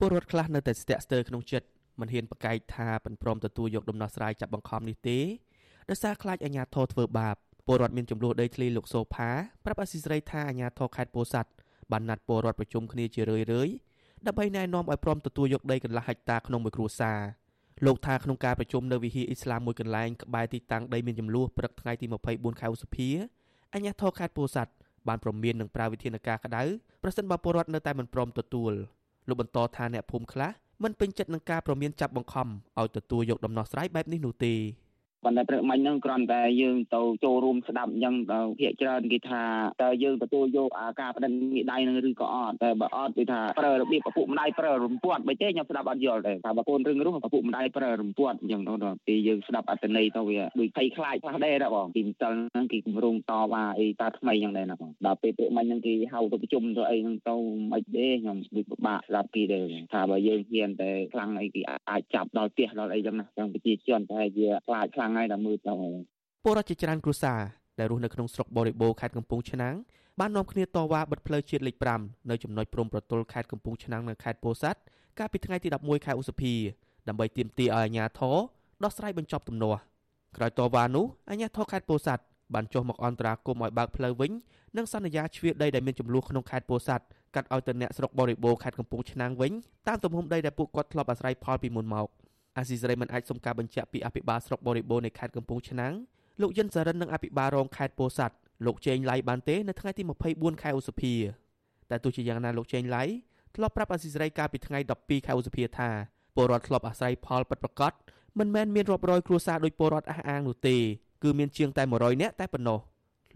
ពលរដ្ឋខ្លះនៅតែស្ទាក់ស្ទើរក្នុងចិត្តមិនហ៊ានប្រកែកថាមិនព្រមទទួលយកដំណោះស្រាយចាប់បង្ខំនេះទេដោយសារខ្លាចអាជ្ញាធរធ្វើបាបពលរដ្ឋមានចំនួនដីធ្លីលោកសូផាប្រាប់អស៊ីសេរីថាអាជ្ញាធរខេត្តពោធិ៍សាត់បានណាត់ពលរដ្ឋប្រជុំគ្នាជារឿយៗដើម្បីណែនាំឲ្យព្រមទទួលយកដីកន្លះហិកតាក្នុងមួយគ្រួសារលោកថាក្នុងការប្រជុំនៅវិហារអ៊ីស្លាមមួយកន្លែងក្បែរទីតាំងដីមានចំនួនព្រឹកថ្ងៃទី24ខែឧសភាអាជ្ញាធរខេត្តពោធិ៍សាត់បានប្រមាននឹងប្រើវិធានការក្តៅប្រសិនបើពលរដ្ឋនៅតែមិនព្រមទទួល លោកបន្តថាអ្នកភូមិខ្លះមិនពេញចិត្តនឹងការប្រមានចាប់បង្ខំឲ្យទទួលយកដំណោះស្រាយបែបនេះនោះទេ ប៉ុន្តែព្រឹកមិញហ្នឹងគ្រាន់តែយើងទៅចូលរួមស្ដាប់អញ្ចឹងភាកច្រើនគេថាតើយើងទទួលយកអាការបដិមេដៃនឹងឬក៏អត់តែបើអត់គេថាប្រើរបៀបឪពុកម្ដាយប្រើរំពាត់បើទេខ្ញុំស្ដាប់អត់យល់ទេថាបើកូនរឹងរូសឪពុកម្ដាយប្រើរំពាត់អញ្ចឹងទៅពេលយើងស្ដាប់អត្ថន័យទៅវាដូចភ័យខ្លាចខ្លះដែរណាបងពីម្សិលហ្នឹងគេគម្រោងតវ៉ាអីតាថ្មីអញ្ចឹងដែរណាបងដល់ពេលព្រឹកមិញហ្នឹងគេហៅទៅប្រជុំទៅអីហ្នឹងទៅមិនទេខ្ញុំដូចពិបាកស្ដាប់គេដែរថាបើយើងហ៊ានតែខ្លាំងអីគេអាចចាប់ដល់ផ្ទះដល់អីចឹងណាចឹងប្រជាជនតែជាខ្លាចខ្លាំងហើយដល់មើលទៅពលរដ្ឋជាច្រើនគ្រួសារដែលរស់នៅក្នុងស្រុកបរិបូរខេត្តកំពង់ឆ្នាំងបាននាំគ្នាតវ៉ាបិទផ្លូវជាតិលេខ5នៅចំណុចព្រំប្រទល់ខេត្តកំពង់ឆ្នាំងនៅខេត្តពោធិ៍សាត់កាលពីថ្ងៃទី11ខែឧសភាដើម្បីទាមទារឲ្យអាជ្ញាធរដោះស្រាយបញ្ចប់ទំនាស់ក្រោយតវ៉ានោះអាជ្ញាធរខេត្តពោធិ៍សាត់បានចុះមកអន្តរាគមន៍ឲ្យបើកផ្លូវវិញនិងសន្យាជ្រៀតដីដែលមានចំនួនក្នុងខេត្តពោធិ៍សាត់កាត់ឲ្យទៅអ្នកស្រុកបរិបូរខេត្តកំពង់ឆ្នាំងវិញតាមទំហំដីដែលពួកគាត់ធ្លាប់អាស្រ័យផលពីមុនមក អាស៊ីសេរីមិនអាចសុំការបញ្ជាក់ពីអភិបាលស្រុកបរិបូរនៃខេត្តកំពង់ឆ្នាំងលោកយិនសារិននិងអភិបាលរងខេត្តពោធិ៍សាត់លោកជេងឡៃបានទេនៅថ្ងៃទី24ខែឧសភាតែទោះជាយ៉ាងណាលោកជេងឡៃធ្លាប់ប្រាប់អាស៊ីសេរីកាលពីថ្ងៃ12ខែឧសភាថាពលរដ្ឋធ្លាប់អាស្រ័យផលពិតប្រាកដមិនមែនមានរាប់រយគ្រួសារដោយពលរដ្ឋអះអាងនោះទេគឺមានជាងតែ100នាក់តែប៉ុណ្ណោះ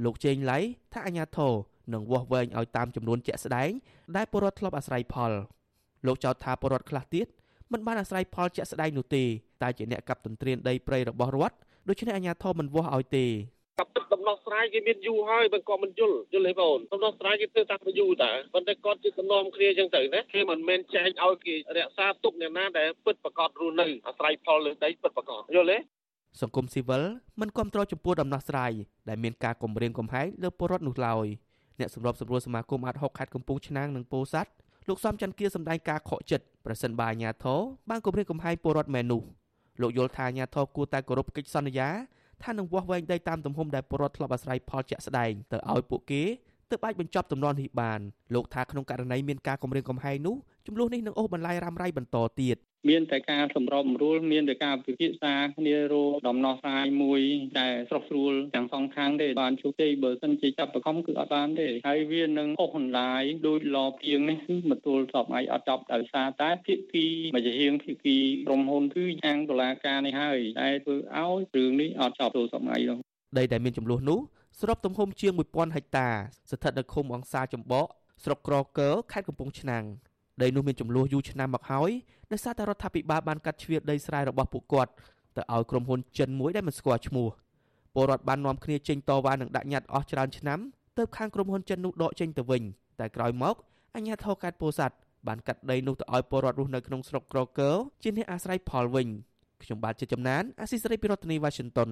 លោកជេងឡៃថាអាញាធរនឹងវាស់វែងឲ្យតាមចំនួនជាក់ស្ដែងដែលពលរដ្ឋធ្លាប់អាស្រ័យផលលោកចោទថាពលរដ្ឋខ្លះទៀត មិនបានអាស្រ័យផលជាក់ស្ដែងនោះទេតែជាអ្នកកັບទន្ទ្រានដីព្រៃរបស់រដ្ឋដូច្នេះអាជ្ញាធរមិនវាស់ឲ្យទេកັບទឹកដំណោះស្រាយគេមានយូរហើយបើគាត់មិនយល់យល់ទេបងដំណោះស្រាយគេធ្វើតាទៅយូរតាប៉ុន្តែគាត់ជិះតំណមគ្នាចឹងទៅណាគេមិនមែនចែកឲ្យគេរក្សាទុកអ្នកណាដែលពិតប្រកបរស់នៅអាស្រ័យផលលើដីពិតប្រកបយល់ទេសង្គមស៊ីវិលមិនគ្រប់គ្រងចំពោះដំណោះស្រាយដែលមានការគម្រាមកំហែងលើពលរដ្ឋនោះឡើយអ្នកសម្របសម្រួលសមាគមអាត់ហុកខេត្តកំពង់ឆ្នាំងនិងពោធិ៍សាត់លោកសំច័ន្ទគៀសម្ដែងការខកចិត្ត ប្រសិនបើអាញាធរបានគម្រាមកំហែងពលរដ្ឋមែននោះលោកយល់ថាអាញាធរគួរតែគោរពកិច្ចសន្យាថានឹងវាស់វែងដីតាមទំហំដែលពលរដ្ឋធ្លាប់អាស្រ័យផលជាក់ស្ដែងទៅឲ្យពួកគេទើបអាចបញ្ចប់ទំនាស់នេះបានលោកថាក្នុងករណីមានការគម្រាមកំហែងនោះ ចំនួននេះនឹងអូសបន្លាយរ៉ាំរ៉ៃបន្តទៀតមានតែការសម្របសម្រួលមានតែការពិភាក្សាគ្នារកដំណោះស្រាយមួយតែស្រុះស្រួលទាំងសងខាងទេបានជោគជ័យបើសិនជាចាប់បង្ខំគឺអត់បានទេហើយវានឹងអូសបន្លាយដោយឡពីងនេះគឺមកទល់សពថ្ងៃអត់ចប់ដោយសារតែភាគីមួយជាហៀងភាគីក្រុមហ៊ុនគឺអាំងតុលាការនេះហើយតែធ្វើឲ្យរឿងនេះអត់ចប់ទល់សពថ្ងៃនោះដីដែលមានចំនួននោះសរុបទំហំជាង1000ហិកតាស្ថិតនៅឃុំអង្សាចំបកស្រុកក្រកើខេត្តកំពង់ឆ្នាំង ដីនោះមានចំនួនយូរឆ្នាំមកហើយដោយសារតែរដ្ឋាភិបាលបានកាត់ជ្រៀតដីស្រែរបស់ពួកគាត់ទៅឲ្យក្រុមហ៊ុនចិនមួយដែលមិនស្គាល់ឈ្មោះពលរដ្ឋបាននាំគ្នាចេញតវ៉ានឹងដាក់ញត្តិអស់ច្រើនឆ្នាំទើបខាងក្រុមហ៊ុនចិននោះដកចេញទៅវិញតែក្រោយមកអញ្ញាធរកាត់ពោធិ៍សាត់បានកាត់ដីនោះទៅឲ្យពលរដ្ឋរស់នៅក្នុងស្រុកក្រកើជាអ្នកអាស្រ័យផលវិញខ្ញុំបាទជាចំណានអាស៊ីសេរីពីរដ្ឋធានី Washington